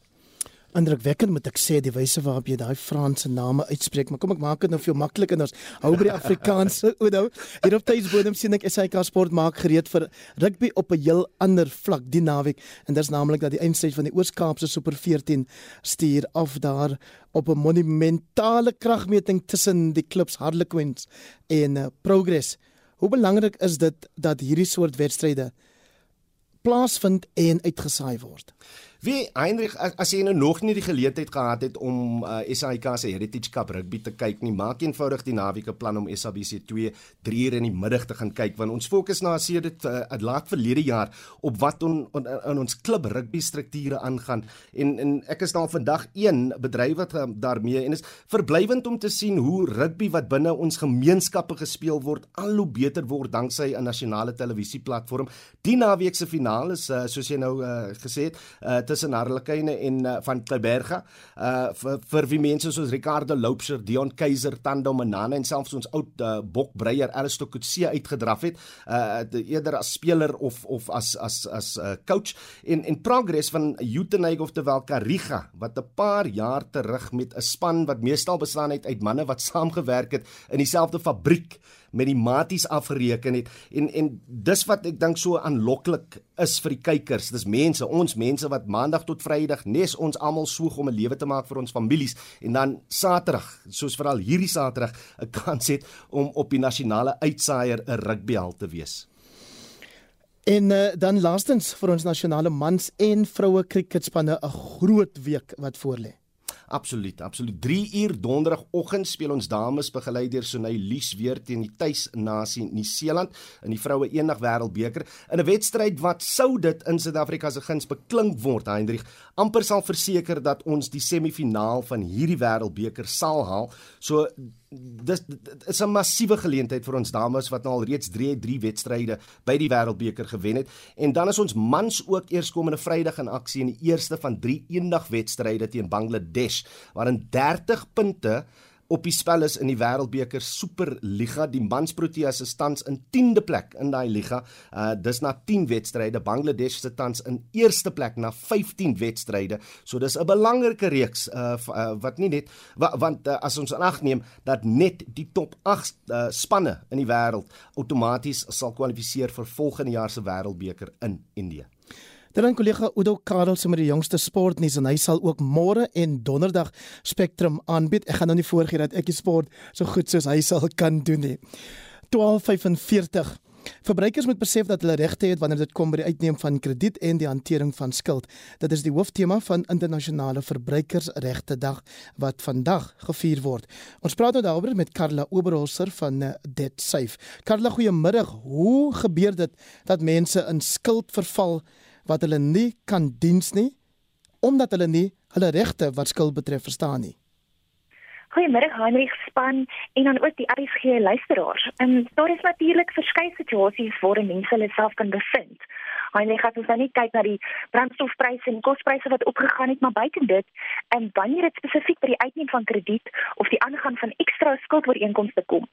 indrukwekkend moet ek sê die wyse waarop jy daai Franse name uitspreek, maar kom ek maak dit nou veel makliker en ons hou by die Afrikaanse. (laughs) Nou, hier op tuisbodem sien ek SAK Sport maak gereed vir rugby op 'n heel ander vlak die naweek en dit is naamlik dat die eindstryd van die Oos-Kaapse Super 14 stuur af daar op 'n monumentale kragmeting tussen die klubs Harlequins en uh, Progress. Hoe belangrik is dit dat hierdie soort wedstryde plaasvind en uitgesaai word? Wie Heinrich as jy nou nog nie die geleentheid gehad het om uh, SAIK se Heritage Cup rugby te kyk nie, maak eenvoudig die naweek 'n plan om SABC 2 3 uur in die middag te gaan kyk want ons fokus na as jy dit uh, laat verlede jaar op wat on, on, on ons klub rugby strukture aangaan en en ek is daar vandag een bedryf wat uh, daarmee en is verblywend om te sien hoe rugby wat binne ons gemeenskappe gespeel word al hoe beter word danksy 'n nasionale televisieplatform. Die naweek se finaal is uh, soos jy nou uh, gesê het uh, tussen Harlekyne en uh, van Kleiberga. Uh vir, vir wie mense soos Ricardo Loupser, Dion Keiser, Tando Manana en selfs ons oud uh, bokbreier Alistair Kutse uitgedraf het. Uh eerder as speler of of as as as uh, coach en en progress van Utenaig of terwyl Kariga wat 'n paar jaar terug met 'n span wat meestal bestaan het uit manne wat saamgewerk het in dieselfde fabriek met die maties afgereken het en en dis wat ek dink so aanloklik is vir die kykers. Dis mense, ons mense wat maandag tot Vrydag nes ons almal soeg om 'n lewe te maak vir ons families en dan Saterdag, soos veral hierdie Saterdag, 'n (laughs) kans het om op die nasionale uitsaaier 'n rugbyhal te wees. En uh, dan laastens vir ons nasionale mans en vroue kriketspanne 'n groot week wat voorlê. Absoluut, absoluut. 3 uur donderdagoggend speel ons dames begelei deur Sonay Lies weer teen die tuisnasie Nieu-Seeland in die vroue eendag wêreldbeker in 'n wedstryd wat sou dit in Suid-Afrika se guns beklink word, Hendrik, amper sal verseker dat ons die semifinaal van hierdie wêreldbeker sal haal. So dis dit is 'n massiewe geleentheid vir ons dames wat nou al reeds 3 3 wedstryde by die wêreldbeker gewen het. En dan is ons mans ook eerskomende Vrydag in aksie in die eerste van 3 eendag wedstryde teen Bangladesh waarin 30 punte op die spel is in die Wêreldbeker Superliga. Die mans Proteas se tans in 10de plek in daai liga. Uh dis na 10 wedstryde. Bangladesh se tans in eerste plek na 15 wedstryde. So dis 'n belangrike reeks uh, uh wat nie net wa, want uh, as ons aanneem dat net die top 8 uh, spanne in die wêreld outomaties sal kwalifiseer vir volgende jaar se Wêreldbeker in Indië. Dan kollega Udo Karel se met die jongste sportnuus en hy sal ook môre en donderdag Spectrum aanbied. Ek gaan nou nie voorgee dat ek die sport so goed soos hy sal kan doen nie. 12:45 Verbruikers moet besef dat hulle regte het wanneer dit kom by die uitneem van krediet en die hantering van skuld. Dit is die hooftema van internasionale verbruikersregte dag wat vandag gevier word. Ons praat nou daaroor met Karla Oberholzer van eh, Debt Safe. Karla, goeiemôre. Hoe gebeur dit dat mense in skuld verval? Wat hulle nie kan diens nie omdat hulle nie hulle regte wat skuld betref verstaan nie. Goeiemôre Heinrich span en dan ook die RSG luisteraars. En daar is natuurlik verskeie situasies waar mense hulle self kan bevind. Heinrich het ons nou nie kyk na die brandstofpryse en kospryse wat opgegaan het, maar buite dit, en wanneer dit spesifiek by die uitneem van krediet of die aangaan van ekstra skuldooreenkomste kom,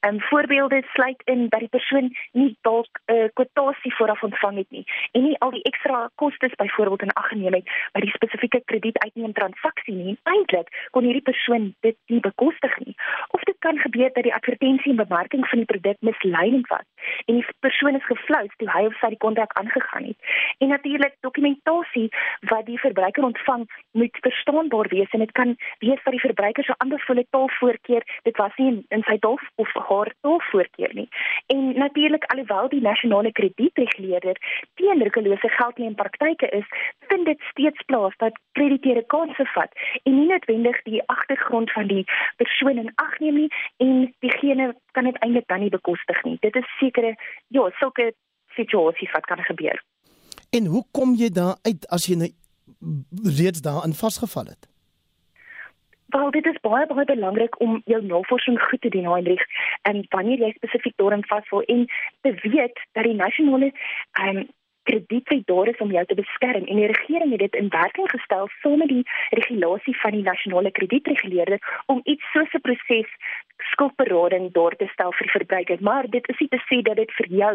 Ehm um, voorbeelde sluit in dat die persoon nie dalk 'n uh, kwotasie vooraf ontvang het nie en nie al die ekstra kostes byvoorbeeld in ag geneem het by die spesifieke kredietuitneem transaksie nie. Eintlik kon hierdie persoon dit nie bekostig nie. Of dit kan gebeur dat die advertensie en bemarking van die produk misleidend was en die persoon is geflous toe hy of sy die kontrak aangegaan het. En natuurlik dokumentasie wat die verbruiker ontvang moet verstaanbaar wees en dit kan wees dat die verbruiker se aanbevole taalvoorkeur dit was nie in, in sy taal of haar taalvoorkeur nie. En natuurlik alhoewel die nasionale kredietreguleerder teen rukkelose geldleen praktyke is, vind dit steeds plaas dat krediteure kansse vat en nie noodwendig die agtergrond van die persoon in ag neem nie en diegene kan dit eintlik dan nie bekostig nie. Dit is sekere ja, sulke situasies wat kan gebeur. En hoe kom jy daar uit as jy nou reeds daarin vasgeval het? Wel dit is baie baie belangrik om jou navorsing goed te doen Heinrich en wanneer jy spesifiek daarin vasval en te weet dat die nasionale ehm um, kredietwet daar is om jou te beskerm. En die regering het dit in werking gestel saam met die regulasie van die nasionale kredietreguleerder om iets soos 'n proses skuldberading daar te stel vir verbruikers maar dit is nie te sê dat dit vir jou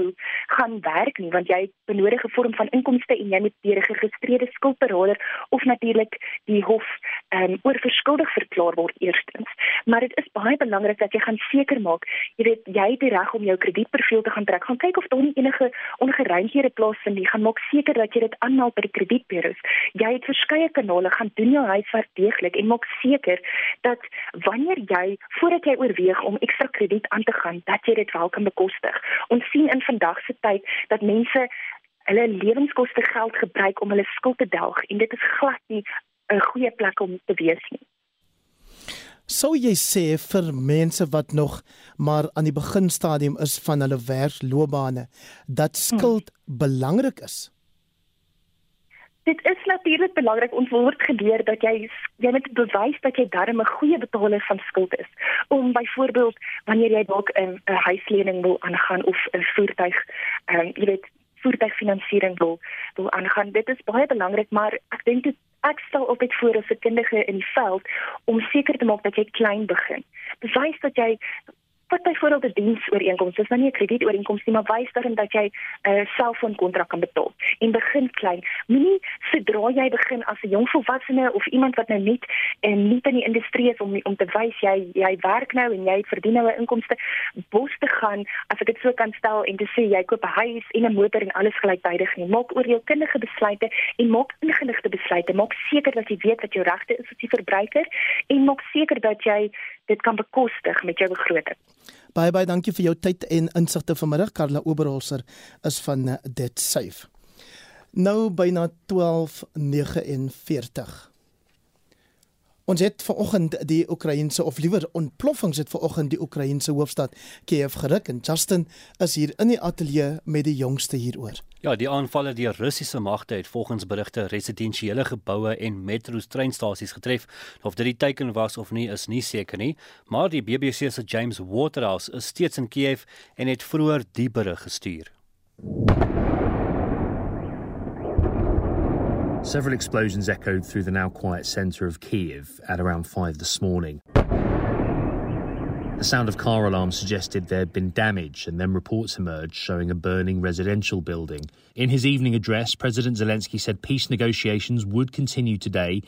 gaan werk nie want jy het benodige vorm van inkomste en jy moet deur 'n geregistreerde skuldberader of natuurlik die hof ehm um, oorverskuldig verklaar word eerstens. Maar dit is baie belangrik dat jy gaan seker maak jy weet jy het die reg om jou kredietprofiel te gaan trek. Gaan kyk of daar enige ongeruimhede plaasvind nie gaan maak seker dat jy dit aanmeld by die kredietburo's jy het verskeie kanale gaan doen jou huiswerk deeglik en maak seker dat wanneer jy voordat jy oorweeg om ekstra krediet aan te gaan, dat jy dit wel kan bekostig. Ons sien in vandag se tyd dat mense hulle lewenskoste geld gebruik om hulle skuld te delg en dit is glad nie 'n goeie plek om te wees nie. Sou jy sê vir mense wat nog maar aan die beginstadium is van hulle werksloopbane dat skuld hmm. belangrik is? Dit is natuurlik belangrik ons word geleer dat jy jy moet bewys dat jy darm 'n goeie betaler van skuld is. Om byvoorbeeld wanneer jy dalk 'n 'n huislening wil aangaan of 'n voertuig ehm um, jy weet voertuigfinansiering wil wil aangaan. Dit is baie belangrik, maar ek dink dit ek stel altyd voor as 'n kundige in die veld om seker te maak dat jy klein begin. Bewys dat jy wat byvoorbeeld 'n diensooreenkoms is, nou nie 'n kredietooreenkoms nie, maar wys daarin dat jy 'n uh, selfoonkontrak kan betaal en begin klein. Moenie sodra jy begin as 'n jong volwassene of iemand wat nou net en uh, nie in die industrie is om om te wys jy jy werk nou en jy verdien nou 'n inkomste bos te gaan as ek dit so kan stel en te sê jy koop 'n huis en 'n motor en alles gelyktydig nie. Maak oor jou kundige besluite en maak ingeligte besluite. Maak seker dat jy weet wat jou regte is as 'n verbruiker en maak seker dat jy dit kan bekostig met jou begroting. Baie baie dankie vir jou tyd en insigte vanmiddag. Karla Oberholzer is van eh, Debt Safe. Nou byna 12:49. Ons het vanoggend die Oekraïense of liewer ontploffings het vanoggend die Oekraïense hoofstad Kiev geruk en Justin is hier in die ateljee met die jongste hieroor. Ja, die aanvalle deur Russiese magte het volgens berigte residensiële geboue en metrostreinstasies getref. Of dit die teiken was of nie is nie seker nie, maar die BBC se James Waterhouse is steeds in Kiev en het vroeër die berig gestuur. Several explosions echoed through the now quiet centre of Kiev at around 5 this morning. The sound of car alarms suggested there had been damage, and then reports emerged showing a burning residential building. In his evening address, President Zelensky said peace negotiations would continue today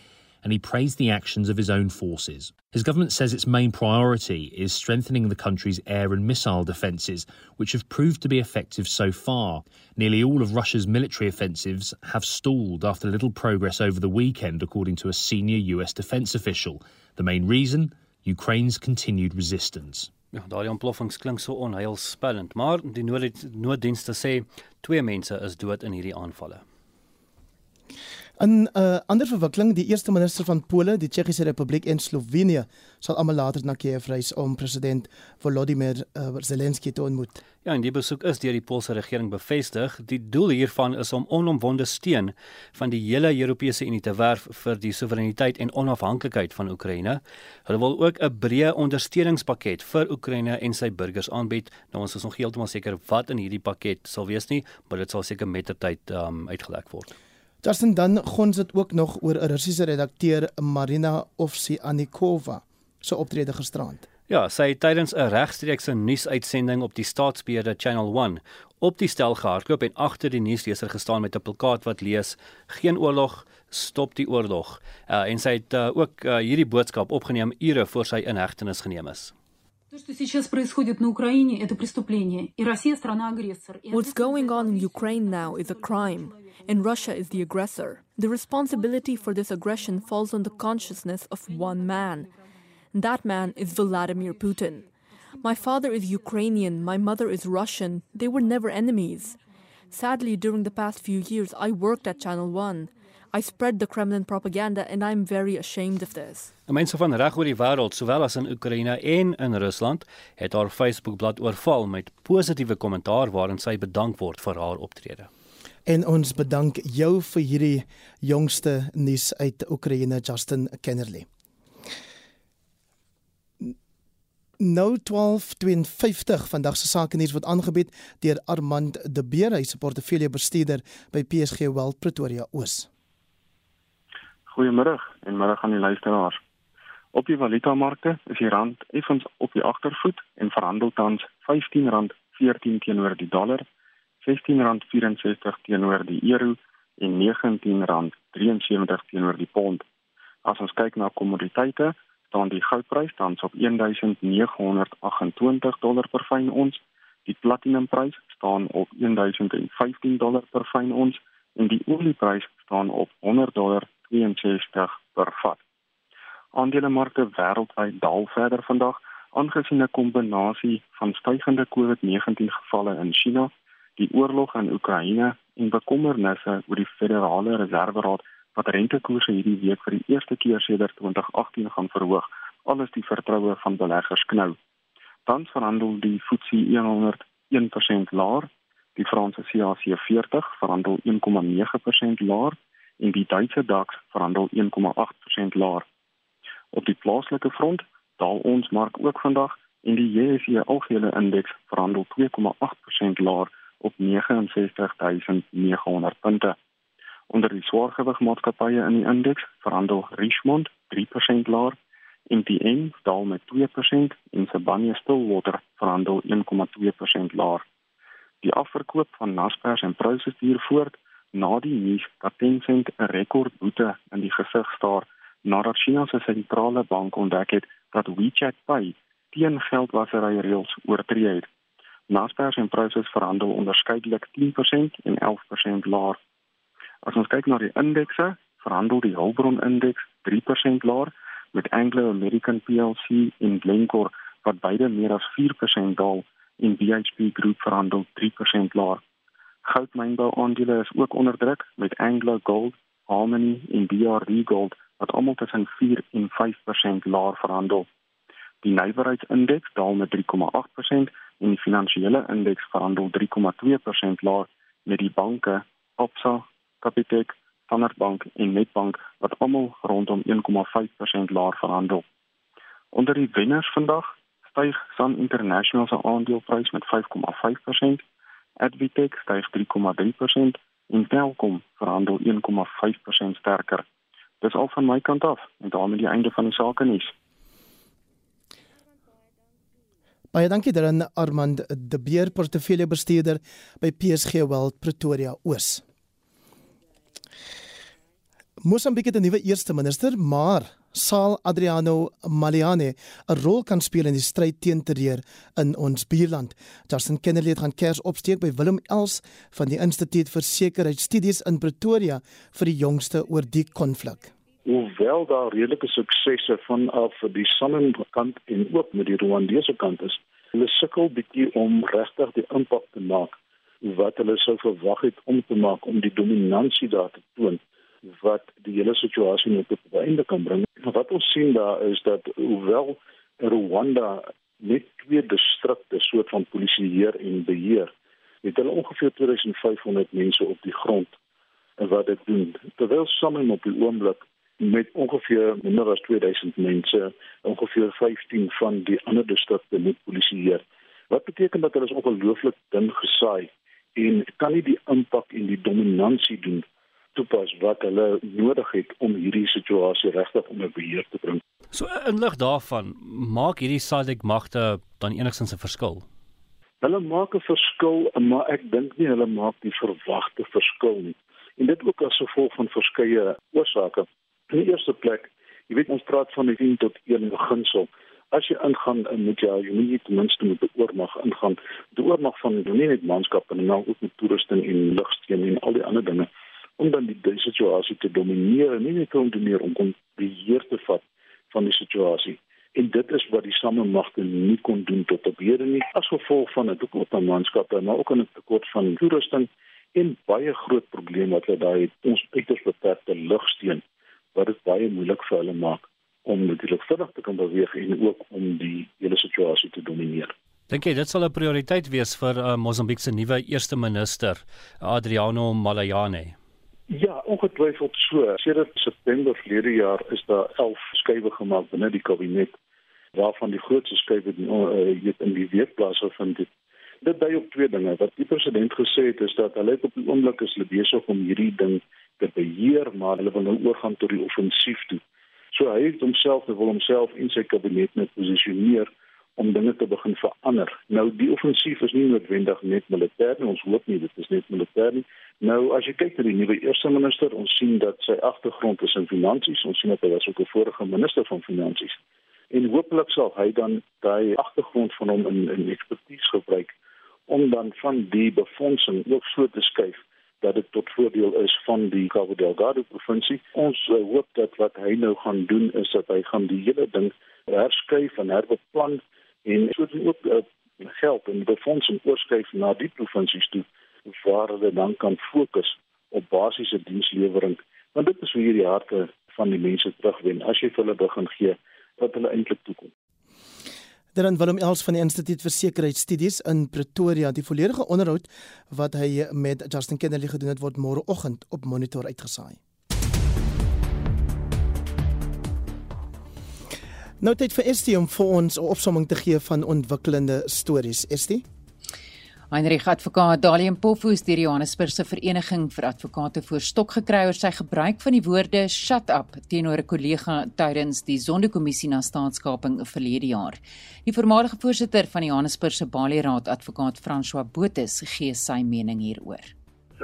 and he praised the actions of his own forces. His government says its main priority is strengthening the country's air and missile defences, which have proved to be effective so far. Nearly all of Russia's military offensives have stalled after little progress over the weekend, according to a senior US defence official. The main reason? Ukraine's continued resistance. Ja, daardie ontploffings klink so onheilspellend, maar die nooddienste sê twee mense is dood in hierdie aanvalle. In 'n uh, ander verwikkeling, die eerste minister van Pole, die Tsjechiese Republiek en Slovenië sal almal later na Kiev reis om president Volodymyr uh, Zelensky te ontmoet. Ja, en die besoek is deur die Poolse regering bevestig. Die doel hiervan is om onomwonde steun van die hele Europese Unie te werf vir die soewereiniteit en onafhanklikheid van Oekraïne. Hulle wil ook 'n breë ondersteuningspakket vir Oekraïne en sy burgers aanbied. Nou ons is nog heeltemal seker wat in hierdie pakket sal wees nie, maar dit sal seker mettertyd um, uitgelek word. Justin dan gons dit ook nog oor 'n Russiese redakteur Marina Ovsianikova se optrede gisterand. Ja, sy het tydens 'n regstreekse nuusuitsending op die staatsbeheerde Channel 1 op die stel gehardloop en agter die nuusleser gestaan met 'n plakkaat wat lees: "Geen oorlog, stop die oorlog." Uh, en sy het uh, ook uh, hierdie boodskap opgeneem ure voor sy in hegtenis geneem is. What's going on in Ukraine now is a crime, and Russia is the aggressor. The responsibility for this aggression falls on the consciousness of one man. That man is Vladimir Putin. My father is Ukrainian, my mother is Russian. They were never enemies. Sadly, during the past few years, I worked at Channel 1. I spread the Kremlin propaganda and I'm very ashamed of this. Mense van reg oor die wêreld, sowel as in Oekraïne en in Rusland, het haar Facebookblad oorval met positiewe kommentaar waarin sy bedank word vir haar optrede. En ons bedank jou vir hierdie jongste nuus uit Oekraïne, Justin Kennerly. Nou 12:52 vandag se sake nuus word aangebied deur Armand De Beer, hy se portefeuljebestuurder by PSG Wealth Pretoria Oos. Goeiemôre en middag aan die luisteraars. Op die valutamarkte is die rand effens op die agtervoet en verhandel tans R15.14 teenoor die dollar, R16.64 teenoor die euro en R19.73 teenoor die pond. As ons kyk na kommoditeite, staan die goudprys tans op 1928 dollar per fyn ons, die platinumprys staan op 1015 dollar per fyn ons en die olieprys staan op 100 dollar 62 per vat. Aandelemarkte wêreldwyd daal verder vandag aangesien 'n kombinasie van stygende COVID-19 gevalle in China, die oorlog in Oekraïne en bekommernisse oor die Federale Reserveraad wat rentekoerse hierdie week vir die eerste keer sedert 2018 gaan verhoog, alles die vertroue van beleggers knou. Tans verhandel die FTSE 100 1% laer, die Franse CAC 40 verhandel 1,9% laer en die Duitse DAX verhandel 1,8% laer. Op die plaaslike front daal ons mark ook vandag en die JSE algehele indeks verhandel 2,8% laer op 69900 punte. Onder die swaargewig maatskappye in die indeks verhandel Richmond 3% laer en die N daal met 2% en Sibanye-Stillwater verhandel 1,2% laer. Die afverkoop van Naspers en Prosus duur voort na die nuus dat Tencent 'n rekordboete in die gesig staar nadat China se sentrale bank ontdek het dat WeChat Pay teen geldwasery reëls oortree het. Naspers en Prosus verhandel onderskeidelik 10% en 11% laer. As ons kyk na die indekse, verhandel die Hulbron indeks 3% laer met Anglo American plc en Glencore wat beide meer as 4% daal en BHP Group verhandel 3% laer. Goudmynbou aandele is ook onder druk met Anglo Gold, Harmony en BRD Gold wat almal tussen 4 en 5% laer verhandel. Die nywerheidsindeks daal met 3,8% en die finansiële indeks verhandel 3,2% laer met die banke Absa, Capitec, Standard Bank en Nedbank wat almal rondom 1,5% laer verhandel. Onder die wenners vandag styg Sun International se aandeleprys met 5,5%. Advitech styg 3,3% en Telkom verhandel 1,5% sterker. Dis al van my kant af en daarmee die einde van die sake nuus. Baie dankie daaraan Armand De Beer portefeuljebestuurder by PSG Wealth Pretoria Oos. Mosambiek het 'n nuwe eerste minister, maar sal Adriano Maliane 'n rol kan speel in die stryd teen terreur in ons buurland. Justin Kennedy het gaan kers opsteek by Willem Els van die Instituut vir Sekuriteitsstudies in Pretoria vir die jongste oor die konflik. Hoewel daar redelike suksesse vanaf die Sanlam kant en ook met die Rwandese kant is, hulle sukkel bietjie om regtig die impak te maak wat hulle sou verwag het om te maak om die dominansie daar te toon wat die hele situasie net op 'n einde kan bring. Wat ons sien daar is dat hoewel Rwanda net twee distrikte soort van polisieer en beheer, het hulle ongeveer 2500 mense op die grond wat dit doen. Terwyl sommige op die oomblik met ongeveer minder as 2000 mense, ongeveer 15 van die ander distrikte moet polisieer. Wat beteken dat hulle is ongelooflik dun gesaai en kan nie die impak en die dominansie doen toepas wat hulle nodig het om hierdie situasie regtig onder beheer te bring. So in lig daarvan, maak hierdie SADC magte dan enigstens 'n verskil? Hulle maak 'n verskil, maar ek dink nie hulle maak die verwagte verskil nie. En dit ook as gevolg van verskeie oorsake. In die eerste plek, jy weet ons praat van die 10 tot 1 beginsel as jy ingaan in moet jy jy moet ten minste met 'n oormag ingaan. Die oormag van nie net manskappe en nou ook met toerusting en lugsteen en al die ander dinge om dan die, die situasie te domineer en nie te meer om kon beheer te vat van die situasie. En dit is wat die samemagte nie kon doen tot op hede nie as gevolg van 'n tekort aan manskappe maar ook 'n tekort van toerusting en baie groot probleme wat hulle daai ons uiters beperkte lugsteen wat dit baie moeilik vir hulle maak om natuurlik vinnig te kan beweeg en ook om die hele situasie te domineer. Dink jy dit sal 'n prioriteit wees vir uh, Mosambiek se nuwe eerste minister, Adriano Malayane? Ja, ongetwyfeld so. Sedert September verlede jaar is daar 11 skuwe gemaak binne die kabinet waarvan die grootste skuwe uh, in die weekplase van dit dit dui op twee dinge. Wat die president gesê het is dat hulle op die oomblik is hulle besig om hierdie ding te beheer, maar hulle wil nou oorgaan tot die offensief toe. So hy het homself, wil homself in sy kabinet net posisioneer om dinge te begin verander. Nou die offensief is nie noodwendig net militêr nie, ons hoop nie dit is net militêr nie. Nou as jy kyk na die nuwe eerste minister, ons sien dat sy agtergrond is in finansies, ons sien dat hy was ook 'n vorige minister van finansies. En hooplik sal hy dan daai agtergrond van hom in in ekspertise gebruik om dan van die befondsing ook so te skuif dat dit tot voordeel is van die Cabo Delgado provinsie. Ons uh, hoop dat wat hy nou gaan doen is dat hy gaan die hele ding herskuif en herbeplan en soos ook uh, geld en befondsing oorskuif na die provinsies toe waar hulle dan kan fokus op basiese dienslewering. Want dit is hoe hierdie harte van die mense terugwen as jy vir hulle begin gee wat hulle eintlik toekom. Dan Willem Els van die Instituut vir Sekuriteitsstudies in Pretoria, die volledige onderhoud wat hy met Justin Kennedy gedoen het word môreoggend op Monitor uitgesaai. Nou tyd vir Estie om vir ons 'n opsomming te gee van ontwikkelende stories. Estie Heinrich advokaat Dalium Poffus deur die Johannesburgse Vereniging vir Advokate voor stok gekry oor sy gebruik van die woorde shut up teenoor 'n kollega tydens die Sonderkommissie na staatskaping verlede jaar. Die voormalige voorsitter van die Johannesburgse Bali Raad, advokaat François Botha, gee sy mening hieroor.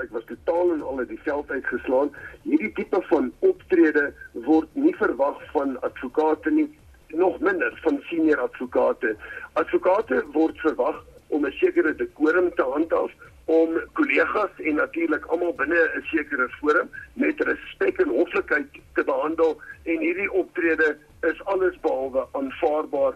Ek was totaal en al uit die veld uitgeslaan. Hierdie tipe van optrede word nie verwag van advokate nie, nog minder van senior advokate. Advokate word verwag om 'n sekere dekorum te handhaaf om kollegas en natuurlik almal binne 'n sekere forum met respek en hoflikheid te behandel. En hierdie optrede is alles behalwe aanvaarbaar.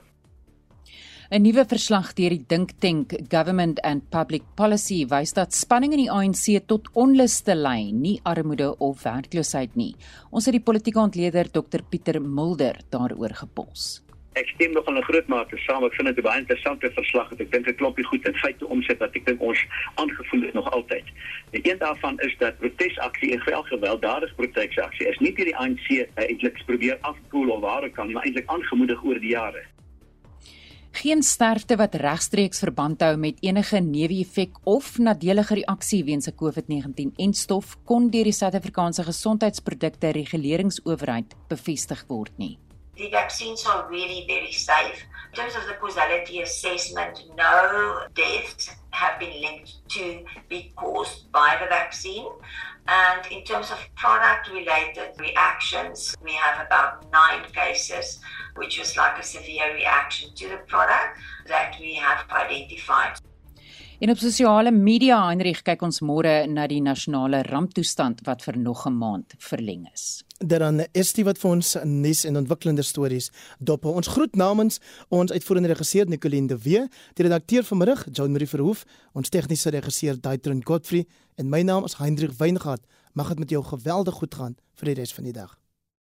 'n Nuwe verslag deur die Dink Tank Government and Public Policy wys dat spanning in die ANC tot onluste lei, nie armoede of werkloosheid nie. Ons het die politieke ontleder Dr Pieter Mulder daaroor gepos ek stem nog in 'n groot mate saam. Ek vind dit 'n baie interessante verslag. Ek dink dit klop goed in feite omset wat ek dink ons aangevoel het nog altyd. Die een daarvan is dat protesaksie en geweld gewelddadige protesaksie is nie deur die ANC eintlik probeer afkoel of waar kan nie, maar eintlik aangemoedig oor die jare. Geen sterfte wat regstreeks verband hou met enige neeweffek of nadelige reaksie weens 'n COVID-19-enstof kon deur die Suid-Afrikaanse Gesondheidsprodukte Reguleringsowerheid bevestig word nie. The vaccines are really very safe. In terms of the causality assessment, no deaths have been linked to be caused by the vaccine. And in terms of product related reactions, we have about nine cases, which was like a severe reaction to the product that we have identified. En op sosiale media Heinrich kyk ons môre na die nasionale ramptoestand wat vir nog 'n maand verleng is. Dan is dit wat vir ons nuus en ontwikkelende stories dop. Ons groet namens ons uitvoerende regisseur Nicoline de Wee, die redakteur vanmiddag John Marie Verhoef, ons tegniese regisseur Daitron Godfrey en my naam is Heinrich Weingart. Mag dit met jou geweldig goed gaan vir die res van die dag.